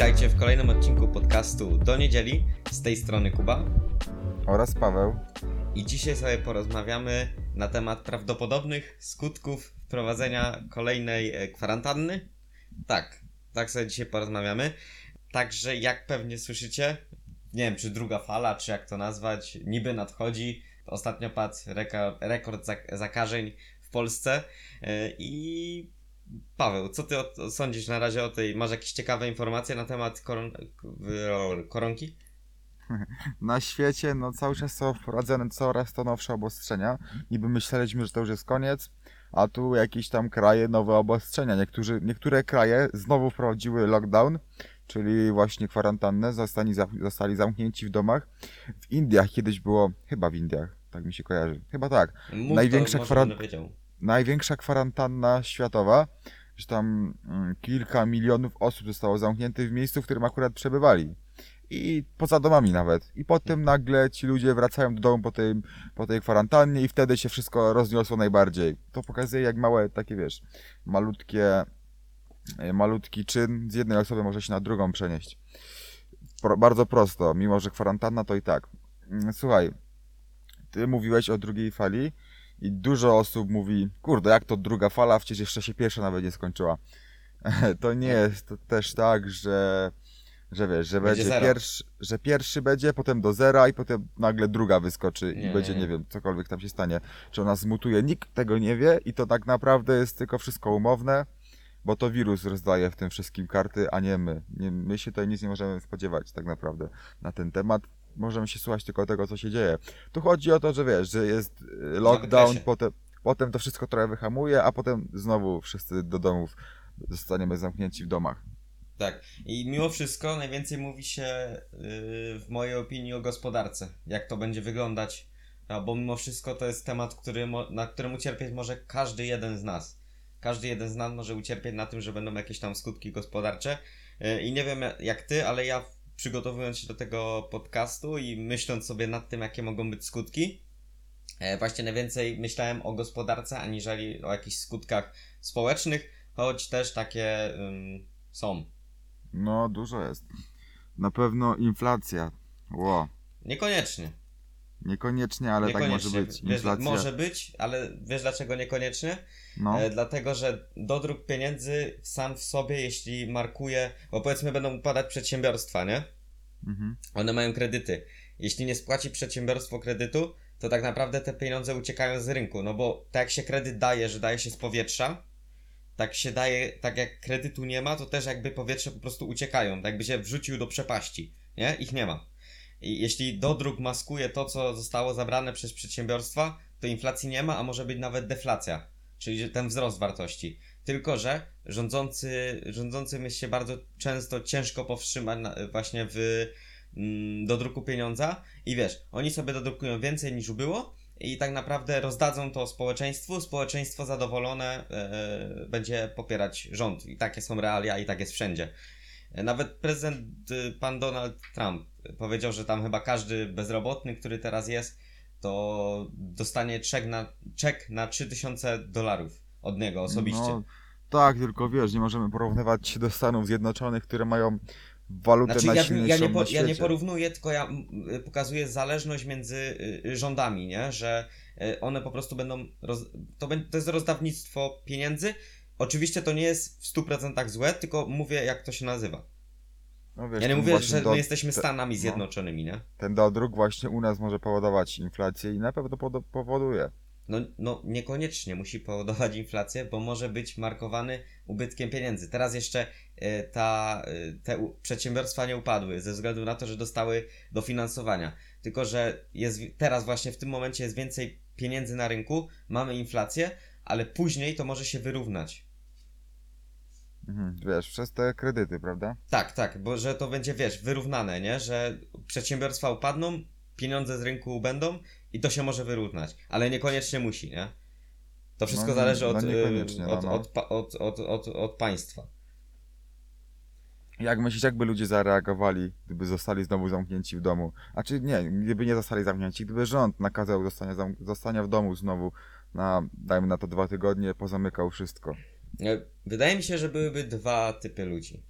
Witajcie w kolejnym odcinku podcastu Do Niedzieli. Z tej strony Kuba. Oraz Paweł. I dzisiaj sobie porozmawiamy na temat prawdopodobnych skutków wprowadzenia kolejnej e, kwarantanny. Tak, tak sobie dzisiaj porozmawiamy. Także jak pewnie słyszycie, nie wiem czy druga fala, czy jak to nazwać, niby nadchodzi. Ostatnio padł rekord zak- zakażeń w Polsce e, i Paweł, co ty o, sądzisz na razie o tej, masz jakieś ciekawe informacje na temat koron, koronki? Na świecie no cały czas są wprowadzane coraz to nowsze obostrzenia. Niby myśleliśmy, że to już jest koniec, a tu jakieś tam kraje nowe obostrzenia. Niektórzy, niektóre kraje znowu wprowadziły lockdown, czyli właśnie kwarantannę, zostali, zostali zamknięci w domach. W Indiach kiedyś było, chyba w Indiach, tak mi się kojarzy, chyba tak, Mów Największa to, kwaran-. Największa kwarantanna światowa, że tam mm, kilka milionów osób zostało zamkniętych w miejscu, w którym akurat przebywali. I poza domami nawet. I potem nagle ci ludzie wracają do domu po tej, po tej kwarantannie i wtedy się wszystko rozniosło najbardziej. To pokazuje jak małe takie, wiesz, malutkie, e, malutki czyn z jednej osoby może się na drugą przenieść. Pro, bardzo prosto, mimo że kwarantanna to i tak. Mm, Słuchaj, ty mówiłeś o drugiej fali i dużo osób mówi, kurde, jak to druga fala, przecież jeszcze się pierwsza nawet nie skończyła. To nie jest to też tak, że, że wiesz, że Będzie będzie, pierwszy, że pierwszy będzie, potem do zera i potem nagle druga wyskoczy Nie, i będzie, nie, nie. nie wiem, cokolwiek tam się stanie, że ona zmutuje. Nikt tego nie wie i to tak naprawdę jest tylko wszystko umowne, bo to wirus rozdaje w tym wszystkim karty, a nie my. Nie, my się tutaj nic nie możemy spodziewać tak naprawdę na ten temat. Możemy się słuchać tylko tego, co się dzieje. Tu chodzi o to, że wiesz, że jest y, lockdown, potem, potem to wszystko trochę wyhamuje, a potem znowu wszyscy do domów zostaniemy zamknięci w domach. Tak. I mimo wszystko najwięcej mówi się yy, w mojej opinii o gospodarce. Jak to będzie wyglądać. No, bo mimo wszystko to jest temat, który na którym ucierpieć może każdy jeden z nas. Każdy jeden z nas może ucierpieć na tym, że będą jakieś tam skutki gospodarcze. Yy, I nie wiem jak ty, ale ja przygotowując się do tego podcastu i myśląc sobie nad tym, jakie mogą być skutki, e, właśnie najwięcej myślałem o gospodarce, aniżeli o jakichś skutkach społecznych, choć też takie ym, są. No, dużo jest. Na pewno inflacja. Ło. Niekoniecznie. Niekoniecznie, ale tak niekoniecznie. może być. Inflacja. może być, ale wiesz dlaczego niekoniecznie? No, E, dlatego, że dodruk pieniędzy sam w sobie, jeśli markuje, bo powiedzmy będą upadać przedsiębiorstwa, nie? mhm. One mają kredyty. Jeśli nie spłaci przedsiębiorstwo kredytu, to tak naprawdę te pieniądze uciekają z rynku, no bo tak jak się kredyt daje, że daje się z powietrza, tak się daje, tak jak kredytu nie ma, to też jakby powietrze po prostu uciekają, tak jakby się wrzucił do przepaści, nie? Ich nie ma. Jeśli dodruk maskuje to, co zostało zabrane przez przedsiębiorstwa, to inflacji nie ma, a może być nawet deflacja, czyli ten wzrost wartości. Tylko, że rządzący, rządzącym jest się bardzo często ciężko powstrzymać właśnie w mm, dodruku pieniądza i wiesz, oni sobie dodrukują więcej niż było i tak naprawdę rozdadzą to społeczeństwu, społeczeństwo zadowolone e, będzie popierać rząd i takie są realia i tak jest wszędzie. Nawet prezydent y, pan Donald Trump powiedział, że tam chyba każdy bezrobotny, który teraz jest, to dostanie czek na, czek na 3000 dolarów od niego osobiście. No, tak, tylko wiesz, nie możemy porównywać się do Stanów Zjednoczonych, które mają walutę Znaczy, ja, ja, nie na po, ja nie porównuję, tylko ja y, pokazuję zależność między y, rządami, nie? Że one po prostu będą. Roz, to, to jest rozdawnictwo pieniędzy. Oczywiście to nie jest w 100% złe, tylko mówię, jak to się nazywa. No, wiesz, Ja nie mówię, że do- my jesteśmy te- Stanami no. Zjednoczonymi, nie? Ten dodruk właśnie u nas może powodować inflację i na pewno powoduje. No, no niekoniecznie musi powodować inflację, bo może być markowany ubytkiem pieniędzy. Teraz jeszcze e, ta, e, te przedsiębiorstwa nie upadły ze względu na to, że dostały dofinansowania. Tylko, że jest, teraz właśnie w tym momencie jest więcej pieniędzy na rynku, mamy inflację, ale później to może się wyrównać. Mhm, wiesz, przez te kredyty, prawda? Tak, tak, bo że to będzie, wiesz, wyrównane, nie? Że przedsiębiorstwa upadną, pieniądze z rynku będą i to się może wyrównać, ale niekoniecznie musi, nie? To wszystko No, zależy no od, y, no, od, no. od, od, od, od, od państwa. Jak myślisz, jakby ludzie zareagowali, gdyby zostali znowu zamknięci w domu? A czy nie, gdyby nie zostali zamknięci, gdyby rząd nakazał zostania, zostania w domu znowu na, dajmy na to dwa tygodnie, pozamykał wszystko. E, Wydaje mi się, że byłyby dwa typy ludzi.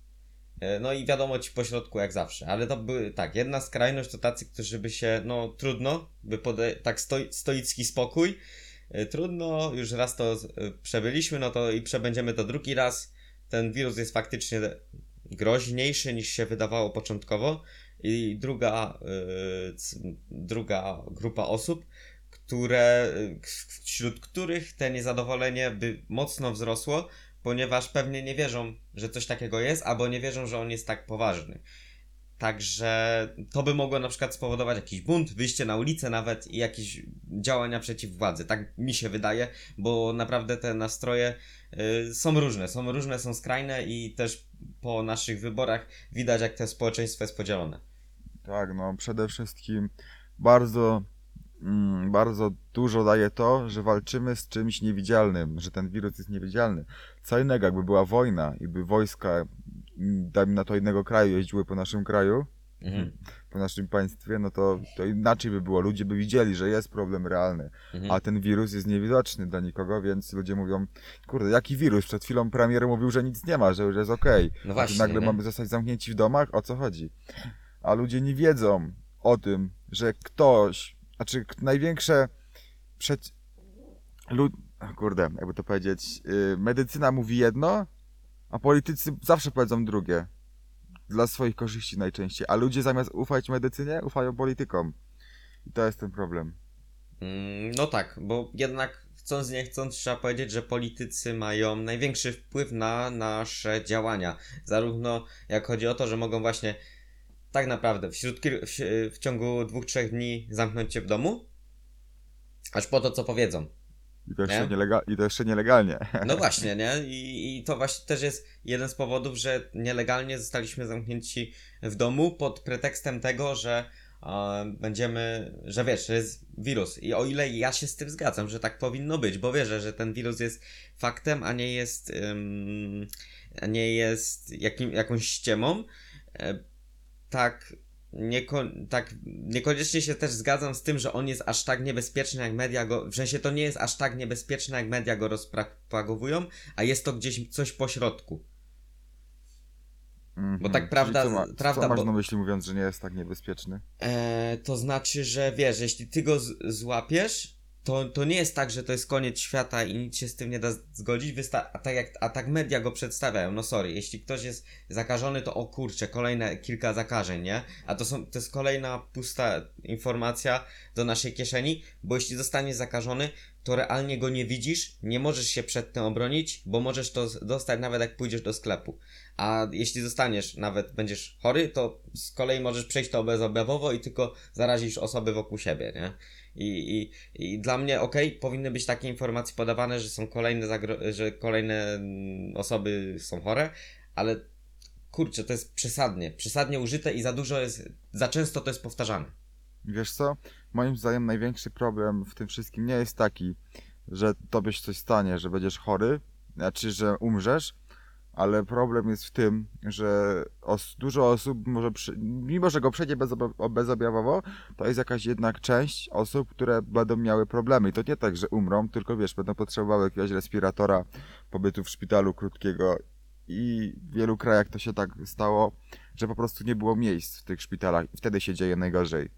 E, No i wiadomo ci po środku jak zawsze, ale to były tak, jedna skrajność to tacy, którzy by się, no trudno, by pode, tak stoi, stoicki spokój, E, trudno, już raz to przebyliśmy, no to i przebędziemy to drugi raz, ten wirus jest faktycznie groźniejszy niż się wydawało początkowo. I druga, c- druga grupa osób, które, k- wśród których te niezadowolenie by mocno wzrosło, ponieważ pewnie nie wierzą, że coś takiego jest, albo nie wierzą, że on jest tak poważny. Także to by mogło na przykład spowodować jakiś bunt, wyjście na ulicę nawet i jakieś działania przeciw władzy. Tak mi się wydaje, bo naprawdę te nastroje y, są różne, są różne, są skrajne i też po naszych wyborach widać, jak to społeczeństwo jest podzielone. Tak, no przede wszystkim bardzo, bardzo dużo daje to, że walczymy z czymś niewidzialnym, że ten wirus jest niewidzialny. Co innego, jakby była wojna i by wojska, mm, dajmy na to innego kraju, jeździły po naszym kraju, Mhm. po naszym państwie, no to, to inaczej by było. Ludzie by widzieli, że jest problem realny, Mhm. a ten wirus jest niewidoczny dla nikogo, więc ludzie mówią, kurde, jaki wirus? Przed chwilą premier mówił, że nic nie ma, że już jest okej. No właśnie. tu nagle nie? mamy zostać zamknięci w domach? O co chodzi? A ludzie nie wiedzą o tym, że ktoś, znaczy największe przed... Lud... Kurde, jakby to powiedzieć, yy, medycyna mówi jedno, a politycy zawsze powiedzą drugie. Dla swoich korzyści najczęściej. A ludzie zamiast ufać medycynie, ufają politykom. I to jest ten problem. Mm, No tak, bo jednak chcąc nie chcąc trzeba powiedzieć, że politycy mają największy wpływ na nasze działania. Zarówno jak chodzi o to, że mogą właśnie tak naprawdę wśród, w, w ciągu dwóch, trzech dni zamknąć cię w domu, aż po to, co powiedzą. I to jeszcze, Nie? nielega... I to jeszcze nielegalnie. No właśnie, nie? I, I to właśnie też jest jeden z powodów, że nielegalnie zostaliśmy zamknięci w domu pod pretekstem tego, że e, będziemy, że wiesz, że jest wirus. I o ile ja się z tym zgadzam, że tak powinno być, bo wierzę, że ten wirus jest faktem, a nie jest, a nie jest jakim, jakąś ściemą, e, tak Nieko, tak, niekoniecznie się też zgadzam z tym, że on jest aż tak niebezpieczny, jak media go. W sensie to nie jest aż tak niebezpieczne, jak media go rozpropagowują, a jest to gdzieś coś po środku. Mhm. Bo tak Czyli prawda- Co, ma... prawda, co masz bo- na myśli mówiąc, że nie jest tak niebezpieczny? E, to znaczy, że wiesz, jeśli ty go złapiesz, to, to nie jest tak, że to jest koniec świata i nic się z tym nie da zgodzić, Wysta- a, tak jak, a tak media go przedstawiają. No sorry, jeśli ktoś jest zakażony, to o kurczę, kolejne kilka zakażeń, nie? A to, są, to jest kolejna pusta informacja do naszej kieszeni, bo jeśli zostaniesz zakażony, to realnie go nie widzisz, nie możesz się przed tym obronić, bo możesz to dostać nawet jak pójdziesz do sklepu. A jeśli zostaniesz, nawet będziesz chory, to z kolei możesz przejść to bezobjawowo i tylko zarazisz osoby wokół siebie, nie? I, i, i dla mnie, okej, powinny być takie informacje podawane, że są kolejne, zagro- że kolejne mm, osoby są chore, ale kurczę, to jest przesadnie, przesadnie użyte i za dużo jest, za często to jest powtarzane. Wiesz co? Moim zdaniem największy problem w tym wszystkim nie jest taki, że tobie coś stanie, że będziesz chory, znaczy, że umrzesz, ale problem jest w tym, że os dużo osób może, mimo że go przejdzie bezob bezobjawowo, to jest jakaś jednak część osób, które będą miały problemy. I to nie tak, że umrą, tylko wiesz, będą potrzebowały jakiegoś respiratora, pobytu w szpitalu krótkiego. I w wielu krajach to się tak stało, że po prostu nie było miejsc w tych szpitalach i wtedy się dzieje najgorzej.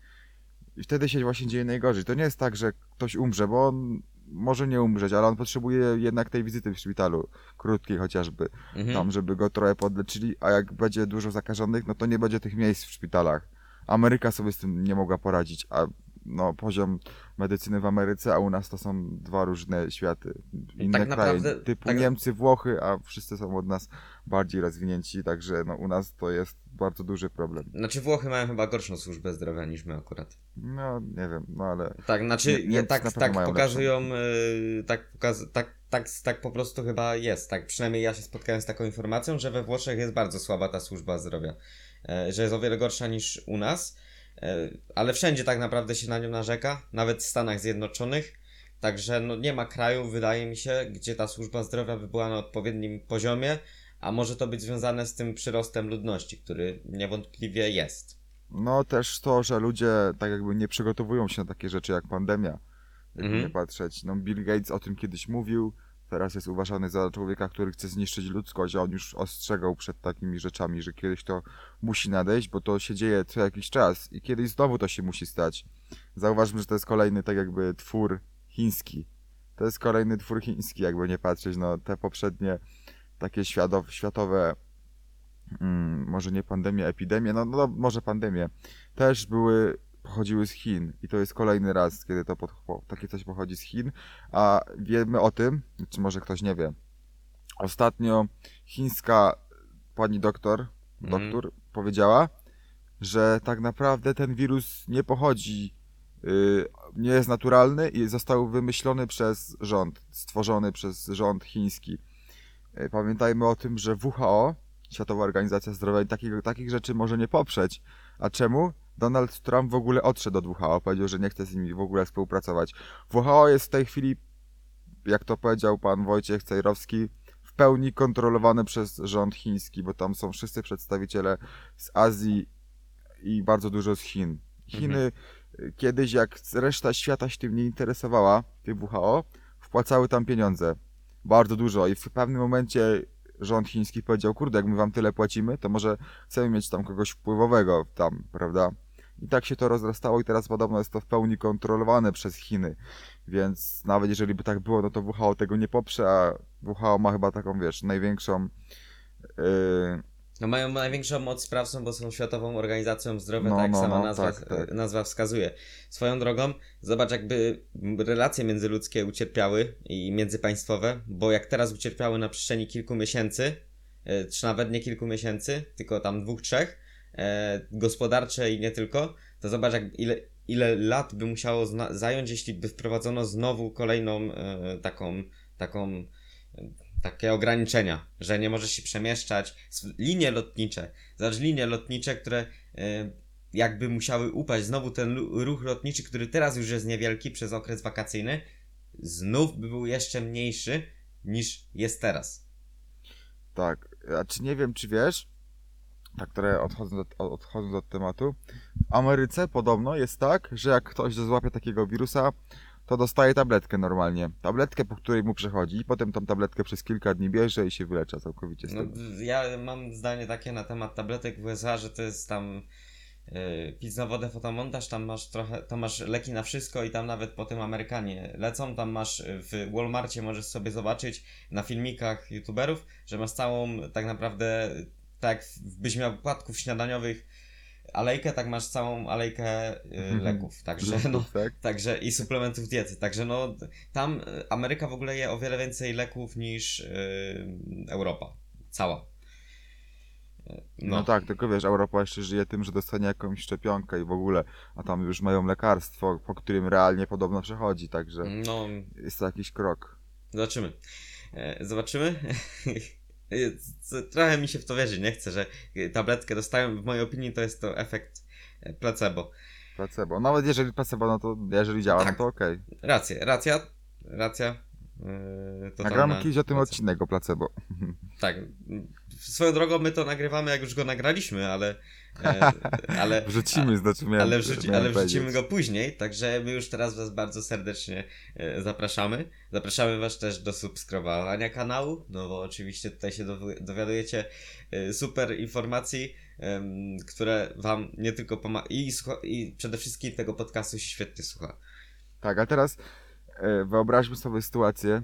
I wtedy się właśnie dzieje najgorzej. To nie jest tak, że ktoś umrze, bo on może nie umrzeć, ale on potrzebuje jednak tej wizyty w szpitalu, krótkiej chociażby, Mhm. tam, żeby go trochę podleczyli, a jak będzie dużo zakażonych, no to nie będzie tych miejsc w szpitalach. Ameryka sobie z tym nie mogła poradzić, a no, poziom medycyny w Ameryce, a u nas to są dwa różne światy. Inne tak kraje, naprawdę- typu tak- Niemcy, Włochy, a wszyscy są od nas bardziej rozwinięci, także no, u nas to jest bardzo duży problem. Znaczy Włochy mają chyba gorszą służbę zdrowia niż my akurat. No, nie wiem, no ale Tak, znaczy Nie- tak, tak pokazują, y, tak, pokaz, tak, tak, tak po prostu chyba jest. Tak, przynajmniej ja się spotkałem z taką informacją, że we Włoszech jest bardzo słaba ta służba zdrowia. E, że jest o wiele gorsza niż u nas, ale wszędzie tak naprawdę się na nią narzeka, nawet w Stanach Zjednoczonych. Także no, nie ma kraju, wydaje mi się, gdzie ta służba zdrowia by była na odpowiednim poziomie, a może to być związane z tym przyrostem ludności, który niewątpliwie jest. no też to, że ludzie tak jakby nie przygotowują się na takie rzeczy jak pandemia. Jakby Mhm. nie patrzeć. No Bill Gates o tym kiedyś mówił, teraz jest uważany za człowieka, który chce zniszczyć ludzkość, a on już ostrzegał przed takimi rzeczami, że kiedyś to musi nadejść, bo to się dzieje co jakiś czas i kiedyś znowu to się musi stać. Zauważmy, że to jest kolejny tak jakby twór chiński. To jest kolejny twór chiński, jakby nie patrzeć, no te poprzednie takie światow, światowe, mm, może nie pandemie, epidemie, no, no może pandemie, też były, pochodziły z Chin i to jest kolejny raz, kiedy to po, takie coś pochodzi z Chin, a wiemy o tym, czy może ktoś nie wie, ostatnio chińska pani doktor, Mhm. doktor powiedziała, że tak naprawdę ten wirus nie pochodzi, y, nie jest naturalny i został wymyślony przez rząd, stworzony przez rząd chiński. Y, Pamiętajmy o tym, że WHO, Światowa Organizacja Zdrowia, takich, takich rzeczy może nie poprzeć. A czemu? Donald Trump w ogóle odszedł od WHO, powiedział, że nie chce z nimi w ogóle współpracować. WHO jest w tej chwili, jak to powiedział pan Wojciech Cejrowski, w pełni kontrolowany przez rząd chiński, bo tam są wszyscy przedstawiciele z Azji i bardzo dużo z Chin. Chiny y, kiedyś, jak reszta świata się tym nie interesowała, tym WHO, wpłacały tam pieniądze. Bardzo dużo i w pewnym momencie rząd chiński powiedział, kurde, jak my wam tyle płacimy, to może chcemy mieć tam kogoś wpływowego tam, prawda? I tak się to rozrastało i teraz podobno jest to w pełni kontrolowane przez Chiny. Więc nawet jeżeli by tak było, no to WHO tego nie poprze, a WHO ma chyba taką, wiesz, największą yy, No mają największą moc sprawczą, bo są Światową Organizacją Zdrowia, No, tak jak no, sama no, nazwa, tak, tak. nazwa wskazuje. Swoją drogą, zobacz jakby relacje międzyludzkie ucierpiały i międzypaństwowe, bo jak teraz ucierpiały na przestrzeni kilku miesięcy, e, czy nawet nie kilku miesięcy, tylko tam dwóch, trzech, e, gospodarcze i nie tylko, to zobacz jak ile, ile lat by musiało zna- zająć, jeśli by wprowadzono znowu kolejną e, taką, taką takie ograniczenia, że nie możesz się przemieszczać. Linie lotnicze, zobacz linie lotnicze, które e, jakby musiały upaść. Znowu ten ruch lotniczy, który teraz już jest niewielki przez okres wakacyjny, znów by był jeszcze mniejszy niż jest teraz. Tak, a czy nie wiem, czy wiesz, tak trochę odchodząc od, od tematu, w Ameryce podobno jest tak, że jak ktoś złapie takiego wirusa, to dostaje tabletkę normalnie. Tabletkę, po której mu przechodzi i potem tą tabletkę przez kilka dni bierze i się wylecza całkowicie z No, tego. w- ja mam zdanie takie na temat tabletek w USA, że to jest tam yy, pić na wodę fotomontaż, tam masz trochę, tam masz leki na wszystko i tam nawet po tym Amerykanie lecą, tam masz y, w Walmarcie możesz sobie zobaczyć na filmikach youtuberów, że masz całą tak naprawdę tak byś miał płatków śniadaniowych alejkę, tak masz całą alejkę y, Mhm. leków, także no, tak? Także i suplementów diety. Także no, tam y, Ameryka w ogóle je o wiele więcej leków niż y, Europa. Cała. Y, No. tak, tylko wiesz, Europa jeszcze żyje tym, że dostanie jakąś szczepionkę i w ogóle, a tam już mają lekarstwo, po którym realnie podobno przechodzi, także No, jest to jakiś krok. zobaczymy. E, Zobaczymy. Co- Trochę mi się w to wierzy, nie chcę, że y, tabletkę dostają. W mojej opinii to jest to efekt e, placebo. Placebo. Nawet jeżeli placebo, no to jeżeli działa, Tak. no to okej. Racja, racja, racja. Yy, Nagramy kiedyś o tym racja. odcinek o placebo. Tak. Swoją drogą my to nagrywamy, jak już go nagraliśmy, ale. E, ale Wrzucimy, znaczy miałem, ale, wrzuci, miałem ale wrzucimy powiedzieć. go później, także my już teraz Was bardzo serdecznie e, zapraszamy. Zapraszamy Was też do subskrybowania kanału, no bo oczywiście tutaj się dowi- dowiadujecie e, super informacji, które Wam nie tylko pomagają i, i przede wszystkim tego podcastu się świetnie słucha. Tak, a teraz wyobraźmy sobie sytuację,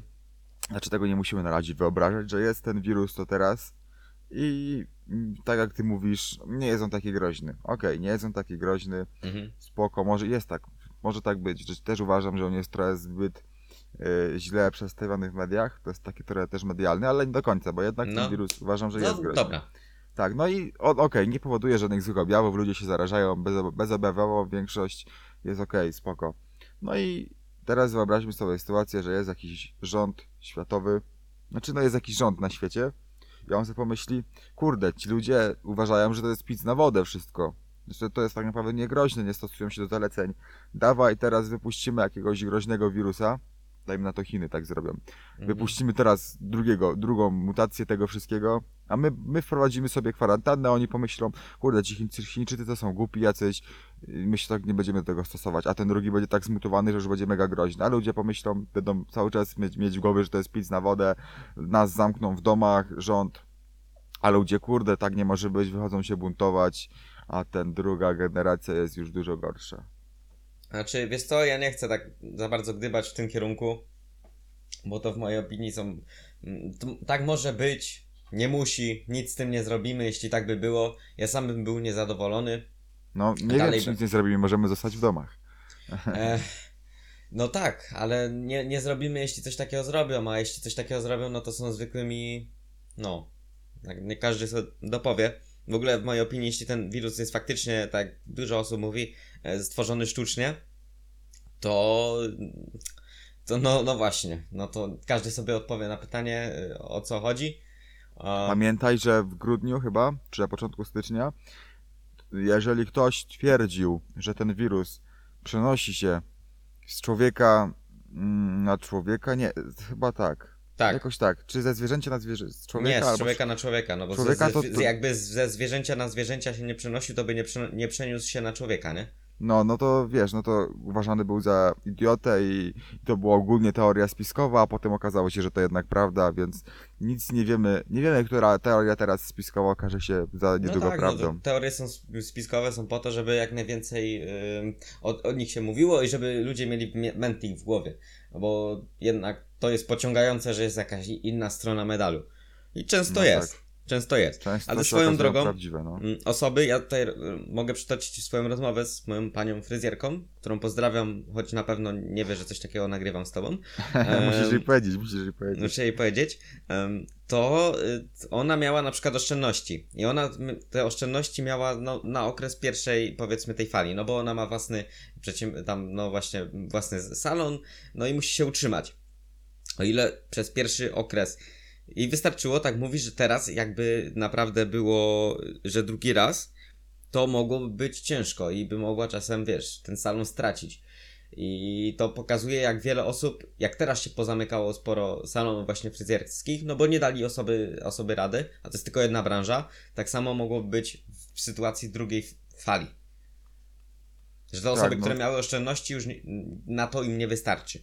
znaczy tego nie musimy na razie wyobrażać, że jest ten wirus to teraz i tak jak ty mówisz, nie jest on taki groźny. Okej, nie jest on taki groźny, Mhm. spoko, może jest tak, może tak być, też uważam, że on jest trochę zbyt e, źle przedstawiony w mediach, to jest taki trochę też medialny, ale nie do końca, bo jednak No. ten wirus uważam, że No jest groźny. dobra. Tak, no i okej, nie powoduje żadnych złych objawów, ludzie się zarażają bez, bezobjawowo, większość jest okej, spoko. No i teraz wyobraźmy sobie sytuację, że jest jakiś rząd światowy, znaczy no jest jakiś rząd na świecie i on sobie pomyśli, kurde, ci ludzie uważają, że to jest pic na wodę wszystko, że to jest tak naprawdę niegroźne, nie stosują się do zaleceń. Dawaj, teraz wypuścimy jakiegoś groźnego wirusa, dajmy na to Chiny tak zrobią, Mhm. Wypuścimy teraz drugiego, drugą mutację tego wszystkiego A my, my wprowadzimy sobie kwarantannę, oni pomyślą, kurde, ci Chińczycy to są głupi jacyś, my się tak nie będziemy do tego stosować, a ten drugi będzie tak zmutowany, że już będzie mega groźny. A ludzie pomyślą, będą cały czas mieć, mieć w głowie, że to jest pic na wodę, nas zamkną w domach, rząd, a ludzie, kurde, tak nie może być, wychodzą się buntować, a ten druga generacja jest już dużo gorsza. Znaczy, wiesz co, ja nie chcę tak za bardzo gdybać w tym kierunku, bo to w mojej opinii są... mm, Tak może być, nie musi, nic z tym nie zrobimy, jeśli tak by było. Ja sam bym był niezadowolony. No, nie Dalej wiem, czy by- nic nie zrobimy, możemy zostać w domach. E, no tak, ale nie, nie zrobimy, jeśli coś takiego zrobią, a jeśli coś takiego zrobią, no to są zwykłymi... No, tak nie każdy sobie dopowie. W ogóle w mojej opinii, jeśli ten wirus jest faktycznie, tak dużo osób mówi, e, stworzony sztucznie, to... To no, no właśnie, no to każdy sobie odpowie na pytanie, e, o co chodzi. Pamiętaj, że w grudniu chyba, czy na początku stycznia, jeżeli ktoś twierdził, że ten wirus przenosi się z człowieka mm, na człowieka, nie, chyba tak. tak, Jakoś tak. Czy ze zwierzęcia na zwierzę? Z człowieka nie, z albo człowieka na człowieka, no bo człowieka ze, ze, to- jakby ze zwierzęcia na zwierzęcia się nie przenosił, to by nie, nie przeniósł się na człowieka, nie? No, no to wiesz, no to uważany był za idiotę i, i to była ogólnie teoria spiskowa, a potem okazało się, że to jednak prawda, więc nic nie wiemy, nie wiemy, która teoria teraz spiskowa okaże się za niedługo no tak, prawdą. No, teorie są sp- spiskowe, są po to, żeby jak najwięcej ym, od, od nich się mówiło i żeby ludzie mieli mie- mętlik w głowie. Bo jednak to jest pociągające, że jest jakaś inna strona medalu. I często No jest. tak. Często jest. Często Ale swoją drogą- prawdziwe, no. Mm, Osoby, ja tutaj y, mogę przytoczyć swoją rozmowę z moją panią fryzjerką, którą pozdrawiam, choć na pewno nie wie, że coś takiego nagrywam z tobą. musisz jej powiedzieć, musisz jej powiedzieć. muszę jej powiedzieć, to y, ona miała na przykład oszczędności. I ona te oszczędności miała no, na okres pierwszej, powiedzmy, tej fali, no bo ona ma własny, tam, no właśnie, własny salon, no i musi się utrzymać. O ile przez pierwszy okres. I wystarczyło, tak mówi, że teraz jakby naprawdę było, że drugi raz, to mogłoby być ciężko i by mogła czasem, wiesz, ten salon stracić. I to pokazuje, jak wiele osób, jak teraz się pozamykało sporo salonów właśnie fryzjerskich, no bo nie dali osoby, osoby rady, a to jest tylko jedna branża, tak samo mogłoby być w sytuacji drugiej fali. Że te osoby, no. które miały oszczędności, już na to im nie wystarczy.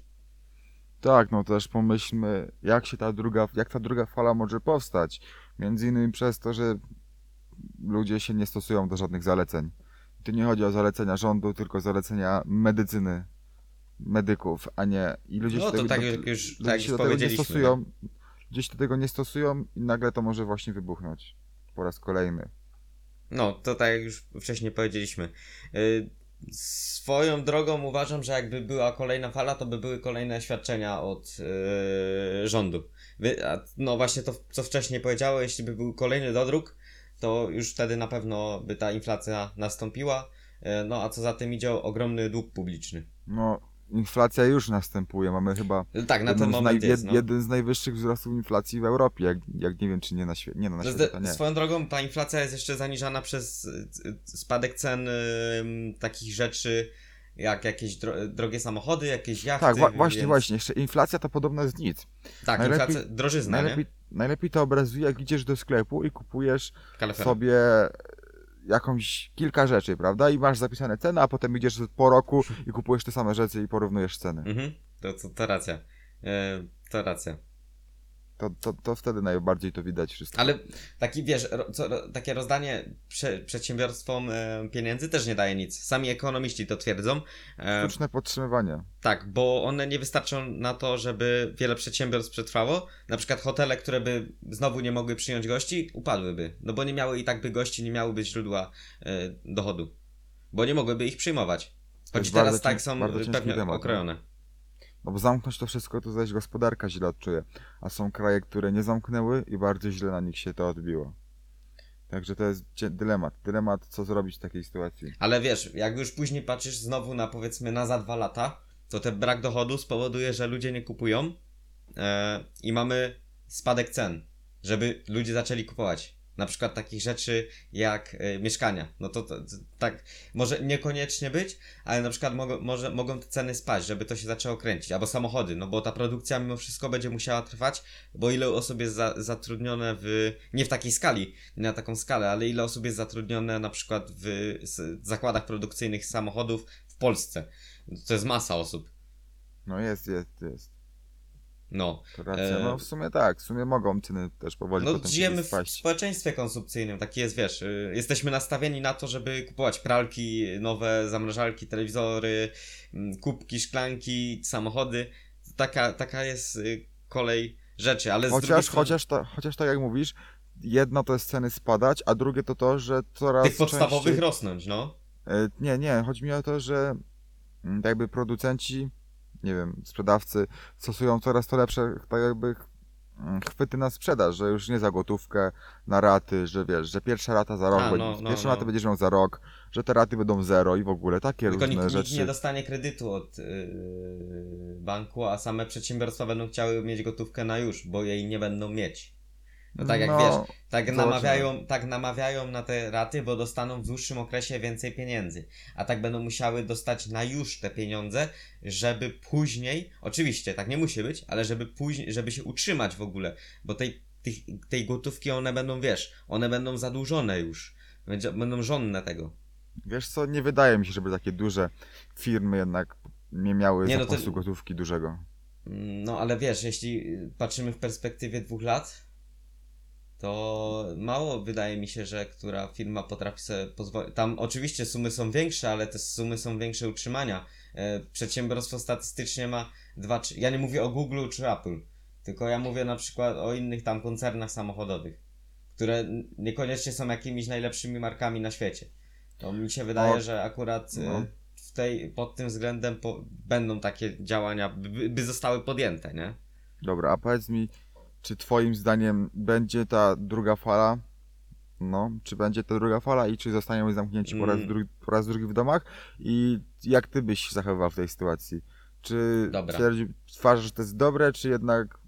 Tak, no też pomyślmy, jak się ta druga, jak ta druga fala może powstać. Między innymi przez to, że ludzie się nie stosują do żadnych zaleceń. Tu nie chodzi o zalecenia rządu, tylko zalecenia medycyny, medyków, a nie... I ludzie No się to tego, tak do- jak już, ludzie tak się już do tego nie stosują, ludzie się do tego nie stosują i nagle to może właśnie wybuchnąć po raz kolejny. No, to tak jak już wcześniej powiedzieliśmy. Y, Swoją drogą uważam, że jakby była kolejna fala, to by były kolejne świadczenia od yy, rządu. Wy, a, no właśnie to, co wcześniej powiedziałem, jeśli by był kolejny dodruk, to już wtedy na pewno by ta inflacja nastąpiła. Yy, no a co za tym idzie, ogromny dług publiczny. No, inflacja już następuje, mamy chyba Tak, na ten jeden, z, moment naj, jest. No. jeden z najwyższych wzrostów inflacji w Europie, jak, jak nie wiem, czy nie na świecie, nie no, na świecie to nie. Swoją drogą, ta inflacja jest jeszcze zaniżana przez y, y, spadek cen ym, takich rzeczy, jak jakieś dro- drogie samochody, jakieś jachty. Tak, wa- właśnie, więc- właśnie, jeszcze inflacja to podobno jest nic. Tak, Najlepiej- inflacja, drożyzna, Najlepiej, najlepiej to obrazuje, jak idziesz do sklepu i kupujesz nie? Sobie jakąś kilka rzeczy, prawda? I masz zapisane ceny, a potem idziesz po roku i kupujesz te same rzeczy i porównujesz ceny. Mhm, to, to, to racja. E, to racja. To, to, to wtedy najbardziej to widać wszystko. Ale taki, wiesz, ro, co, takie rozdanie prze, przedsiębiorstwom e, pieniędzy też nie daje nic. Sami ekonomiści to twierdzą. E, Sztuczne podtrzymywanie. tak, bo one nie wystarczą na to, żeby wiele przedsiębiorstw przetrwało. Na przykład hotele, które by znowu nie mogły przyjąć gości, upadłyby. No bo nie miały i tak by gości, nie miałyby źródła e, dochodu. Bo nie mogłyby ich przyjmować. Choć teraz tak są pewnie temat, no. okrojone. No bo zamknąć to wszystko, to zaś gospodarka źle odczuje. A są kraje, które nie zamknęły i bardzo źle na nich się to odbiło. Także to jest dylemat. Dylemat, co zrobić w takiej sytuacji. Ale wiesz, jak już później patrzysz znowu na powiedzmy na za dwa lata, to ten brak dochodu spowoduje, że ludzie nie kupują e, i mamy spadek cen, żeby ludzie zaczęli kupować. Na przykład takich rzeczy jak y, mieszkania. No to, to, to tak może niekoniecznie być, ale na przykład mogą, może, mogą te ceny spaść, żeby to się zaczęło kręcić. Albo samochody, no bo ta produkcja mimo wszystko będzie musiała trwać, bo ile osób jest za, zatrudnione w. nie w takiej skali, nie na taką skalę, ale ile osób jest zatrudnione na przykład w zakładach produkcyjnych samochodów w Polsce. To jest masa osób. No jest, jest, jest. No. Racja. E, No w sumie tak, w sumie mogą ceny też powoli No, potem żyjemy w społeczeństwie konsumpcyjnym, taki jest, wiesz, y, jesteśmy nastawieni na to, żeby kupować pralki, nowe zamrażalki, telewizory, mm, kubki, szklanki, samochody. Taka, taka jest y, kolej rzeczy, ale Chociaż, strony chociaż, to, chociaż tak jak mówisz, jedno to jest ceny spadać, a drugie to to, że coraz tych podstawowych częściej... rosnąć, no. E, Nie, nie, chodzi mi o to, że mm, jakby producenci, nie wiem, sprzedawcy stosują coraz to lepsze tak jakby mm, chwyty na sprzedaż, że już nie za gotówkę, na raty, że wiesz, że pierwsza rata za rok, A, będzie, no, no, pierwszą no. ratę będziesz miał za rok, że te raty będą zero i w ogóle takie Tylko różne nikt, nikt rzeczy. nie dostanie kredytu od yy, banku, a same przedsiębiorstwa będą chciały mieć gotówkę na już, bo jej nie będą mieć. No tak jak No, wiesz, tak namawiają, tak namawiają na te raty, bo dostaną w dłuższym okresie więcej pieniędzy. A tak będą musiały dostać na już te pieniądze, żeby później, oczywiście tak nie musi być, ale żeby później, żeby się utrzymać w ogóle, bo tej, tych, tej gotówki one będą, wiesz, one będą zadłużone już. Będą żonne tego. Wiesz co, nie wydaje mi się, żeby takie duże firmy jednak nie miały Nie, no to- gotówki dużego. No ale wiesz, jeśli patrzymy w perspektywie dwóch lat, to mało wydaje mi się, że która firma potrafi sobie pozwolić. Tam oczywiście sumy są większe, ale te sumy są większe utrzymania. E, Przedsiębiorstwo statystycznie ma dwa, czy... ja nie mówię o Google czy Apple, tylko ja mówię na przykład o innych tam koncernach samochodowych, które niekoniecznie są jakimiś najlepszymi markami na świecie. To mi się wydaje, O, że akurat e, no. w tej, pod tym względem po, będą takie działania, by, by zostały podjęte, nie? Dobra, a powiedz mi, czy twoim zdaniem będzie ta druga fala? No, czy będzie ta druga fala i czy zostaniemy zamknięci po raz, Mm. drugi, po raz drugi w domach? I jak ty byś się zachowywał w tej sytuacji? Czy twarz, że to jest dobre, czy jednak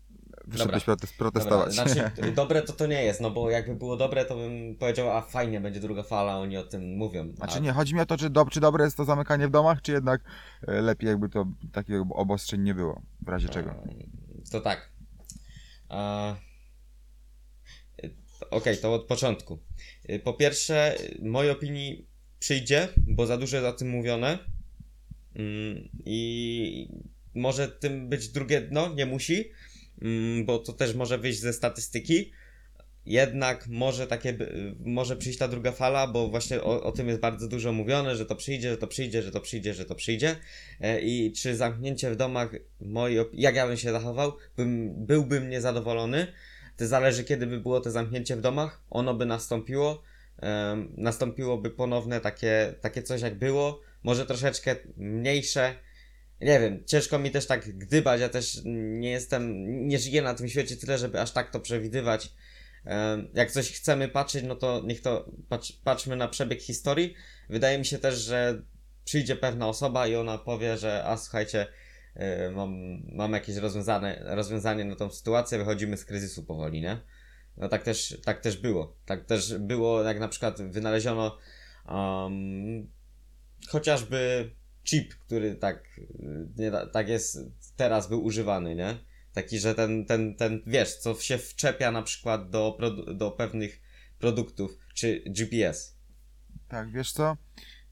wyszedłeś protest, protestować? Dobra, znaczy, dobre to to nie jest, no bo jakby było dobre, to bym powiedział, a fajnie, będzie druga fala, oni o tym mówią. Znaczy a, nie, chodzi mi o to, czy, do, czy dobre jest to zamykanie w domach, czy jednak e, lepiej jakby to takiego obostrzeń nie było, w razie czego. To tak. A... Okej, to od początku. Po pierwsze, mojej opinii przyjdzie, bo za dużo jest o tym mówione. Mm, I może tym być drugie dno, nie musi, mm, bo to też może wyjść ze statystyki. Jednak może takie, może przyjść ta druga fala, bo właśnie o, o tym jest bardzo dużo mówione, że to przyjdzie, że to przyjdzie, że to przyjdzie, że to przyjdzie. E, I czy zamknięcie w domach, op- jak ja bym się zachował, bym, byłbym niezadowolony. To zależy, kiedy by było to zamknięcie w domach. Ono by nastąpiło. Em, nastąpiłoby ponowne takie, takie coś, jak było. Może troszeczkę mniejsze. Nie wiem, ciężko mi też tak gdybać. Ja też nie jestem, nie żyję na tym świecie tyle, żeby aż tak to przewidywać. Jak coś chcemy patrzeć, no to niech to patrz, patrzmy na przebieg historii. Wydaje mi się też, że przyjdzie pewna osoba i ona powie, że a słuchajcie, yy, mam, mam jakieś rozwiązane, rozwiązanie na tą sytuację, wychodzimy z kryzysu powoli, nie? No tak też, tak też było. Tak też było, jak na przykład wynaleziono um, chociażby chip, który tak, yy, nie, tak jest, teraz był używany, nie? Taki, że ten, ten, ten, wiesz, co się wczepia na przykład do, do pewnych produktów, czy GPS. Tak, wiesz co?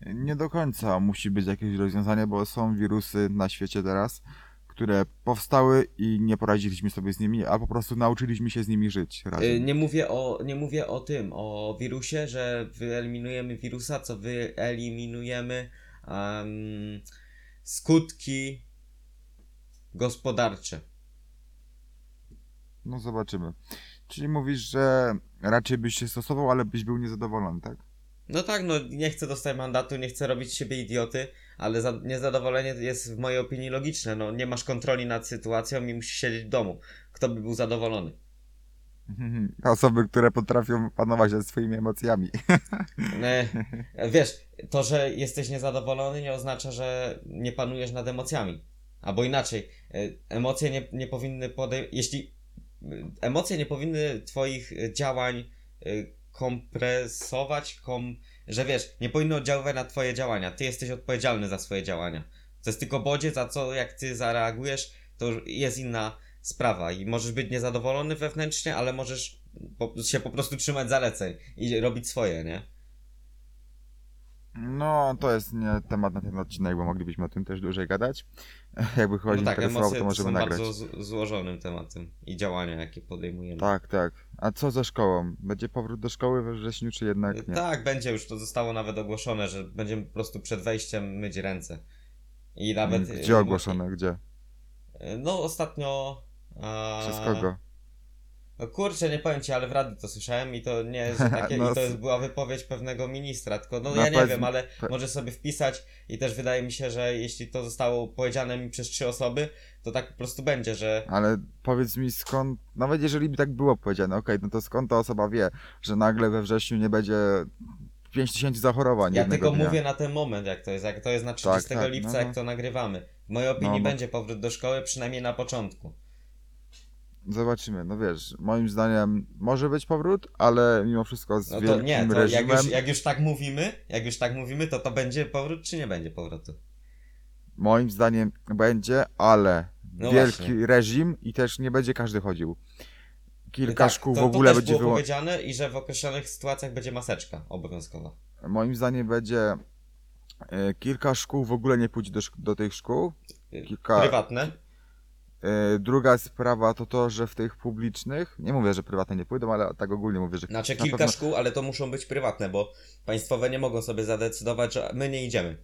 Nie do końca musi być jakieś rozwiązanie, bo są wirusy na świecie teraz, które powstały i nie poradziliśmy sobie z nimi, a po prostu nauczyliśmy się z nimi żyć razem. Y, Nie mówię, o, nie mówię o tym, o wirusie, że wyeliminujemy wirusa, co wyeliminujemy em, skutki gospodarcze. No zobaczymy. Czyli mówisz, że raczej byś się stosował, ale byś był niezadowolony, tak? No tak, no nie chcę dostać mandatu, nie chcę robić siebie idioty, ale za, niezadowolenie jest w mojej opinii logiczne. No nie masz kontroli nad sytuacją i musisz siedzieć w domu. Kto by był zadowolony? Osoby, które potrafią panować nad swoimi emocjami. E, wiesz, to, że jesteś niezadowolony nie oznacza, że nie panujesz nad emocjami. Albo inaczej, e, emocje nie, nie powinny podej... Jeśli emocje nie powinny twoich e, działań e, kompresować, kom... że wiesz, nie powinno oddziaływać na twoje działania. Ty jesteś odpowiedzialny za swoje działania. To jest tylko bodziec, a co jak ty zareagujesz, to jest inna sprawa i możesz być niezadowolony wewnętrznie, ale możesz po, się po prostu trzymać zaleceń i robić swoje, nie? No, to jest nie temat na ten odcinek, bo moglibyśmy o tym też dłużej gadać. Jakby chodzi no tak, interesowało, to możemy są nagrać. bardzo złożonym tematem i działania, jakie podejmujemy. Tak, tak. A co ze szkołą? Będzie powrót do szkoły we wrześniu, czy jednak nie? Tak, będzie już, to zostało nawet ogłoszone, że będziemy po prostu przed wejściem myć ręce. I nawet... Mm, Gdzie ogłoszone? Gdzie? No ostatnio... A... Przez kogo? No kurczę, nie powiem ci, ale w radiu to słyszałem i to nie jest takie, No, i to jest, była wypowiedź pewnego ministra, tylko no No, ja nie powiedz wiem, ale może sobie wpisać i też wydaje mi się, że jeśli to zostało powiedziane mi przez trzy osoby, to tak po prostu będzie, że Ale powiedz mi skąd, nawet jeżeli by tak było powiedziane, okej, no to skąd ta osoba wie, że nagle we wrześniu nie będzie 5000 zachorowań ja tylko dnia? mówię na ten moment, jak to jest, jak to jest na 30 tak, no, lipca, no. jak to nagrywamy. W mojej opinii No, no. będzie powrót do szkoły, przynajmniej na początku. Zobaczymy, no wiesz, moim zdaniem może być powrót, ale mimo wszystko z No to nie, to jak reżimem, już, jak już tak mówimy, jak już tak mówimy, to to będzie powrót, czy nie będzie powrotu? moim zdaniem będzie, ale No wielki właśnie. reżim i też nie będzie każdy chodził. Kilka Tak, szkół to, w ogóle to też będzie było wyło... powiedziane i że w określonych sytuacjach będzie maseczka obowiązkowa. Moim zdaniem będzie e, kilka szkół w ogóle nie pójdzie do, do tych szkół. Kilka- Prywatne. E, Druga sprawa to to, że w tych publicznych, nie mówię, że prywatne nie pójdą, ale tak ogólnie mówię, że Znaczy na kilka pewno- szkół, ale to muszą być prywatne, bo państwowe nie mogą sobie zadecydować, że my nie idziemy.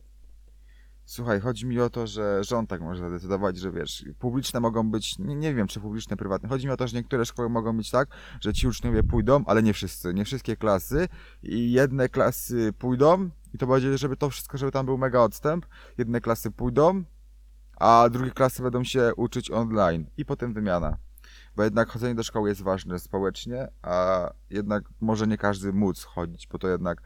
Słuchaj, chodzi mi o to, że rząd tak może zadecydować, że wiesz, publiczne mogą być, nie, nie wiem czy publiczne, prywatne. Chodzi mi o to, że niektóre szkoły mogą być tak, że ci uczniowie pójdą, ale nie wszyscy, nie wszystkie klasy i jedne klasy pójdą i to będzie, żeby to wszystko, żeby tam był mega odstęp, jedne klasy pójdą, a drugie klasy będą się uczyć online i potem wymiana. Bo jednak chodzenie do szkoły jest ważne społecznie, a jednak może nie każdy móc chodzić, bo to jednak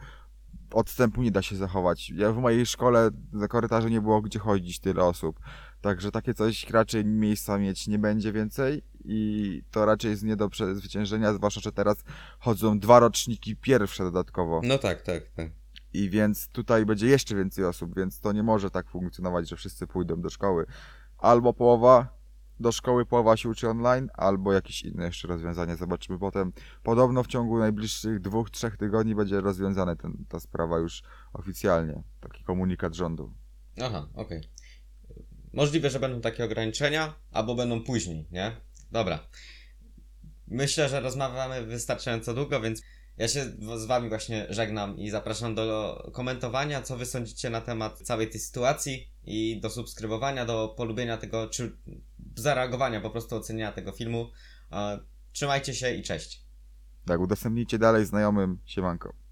odstępu nie da się zachować. Ja w mojej szkole na korytarzu nie było gdzie chodzić tyle osób. Także takie coś raczej miejsca mieć nie będzie więcej i to raczej jest nie do przezwyciężenia, zwłaszcza, że teraz chodzą dwa roczniki pierwsze dodatkowo. No tak, tak, tak. I więc tutaj będzie jeszcze więcej osób, więc to nie może tak funkcjonować, że wszyscy pójdą do szkoły. Albo połowa do szkoły, połowa się uczy online, albo jakieś inne jeszcze rozwiązanie. Zobaczymy potem. Podobno w ciągu najbliższych dwóch, trzech tygodni będzie rozwiązana ta sprawa już oficjalnie. Taki komunikat rządu. Aha, okej. Możliwe, że będą takie ograniczenia, albo będą później, nie? Dobra. Myślę, że rozmawiamy wystarczająco długo, więc ja się z Wami właśnie żegnam i zapraszam do komentowania, co Wy sądzicie na temat całej tej sytuacji i do subskrybowania, do polubienia tego, czy zareagowania, po prostu ocenienia tego filmu. E, Trzymajcie się i cześć. Tak, udostępnijcie dalej znajomym. Siemanko.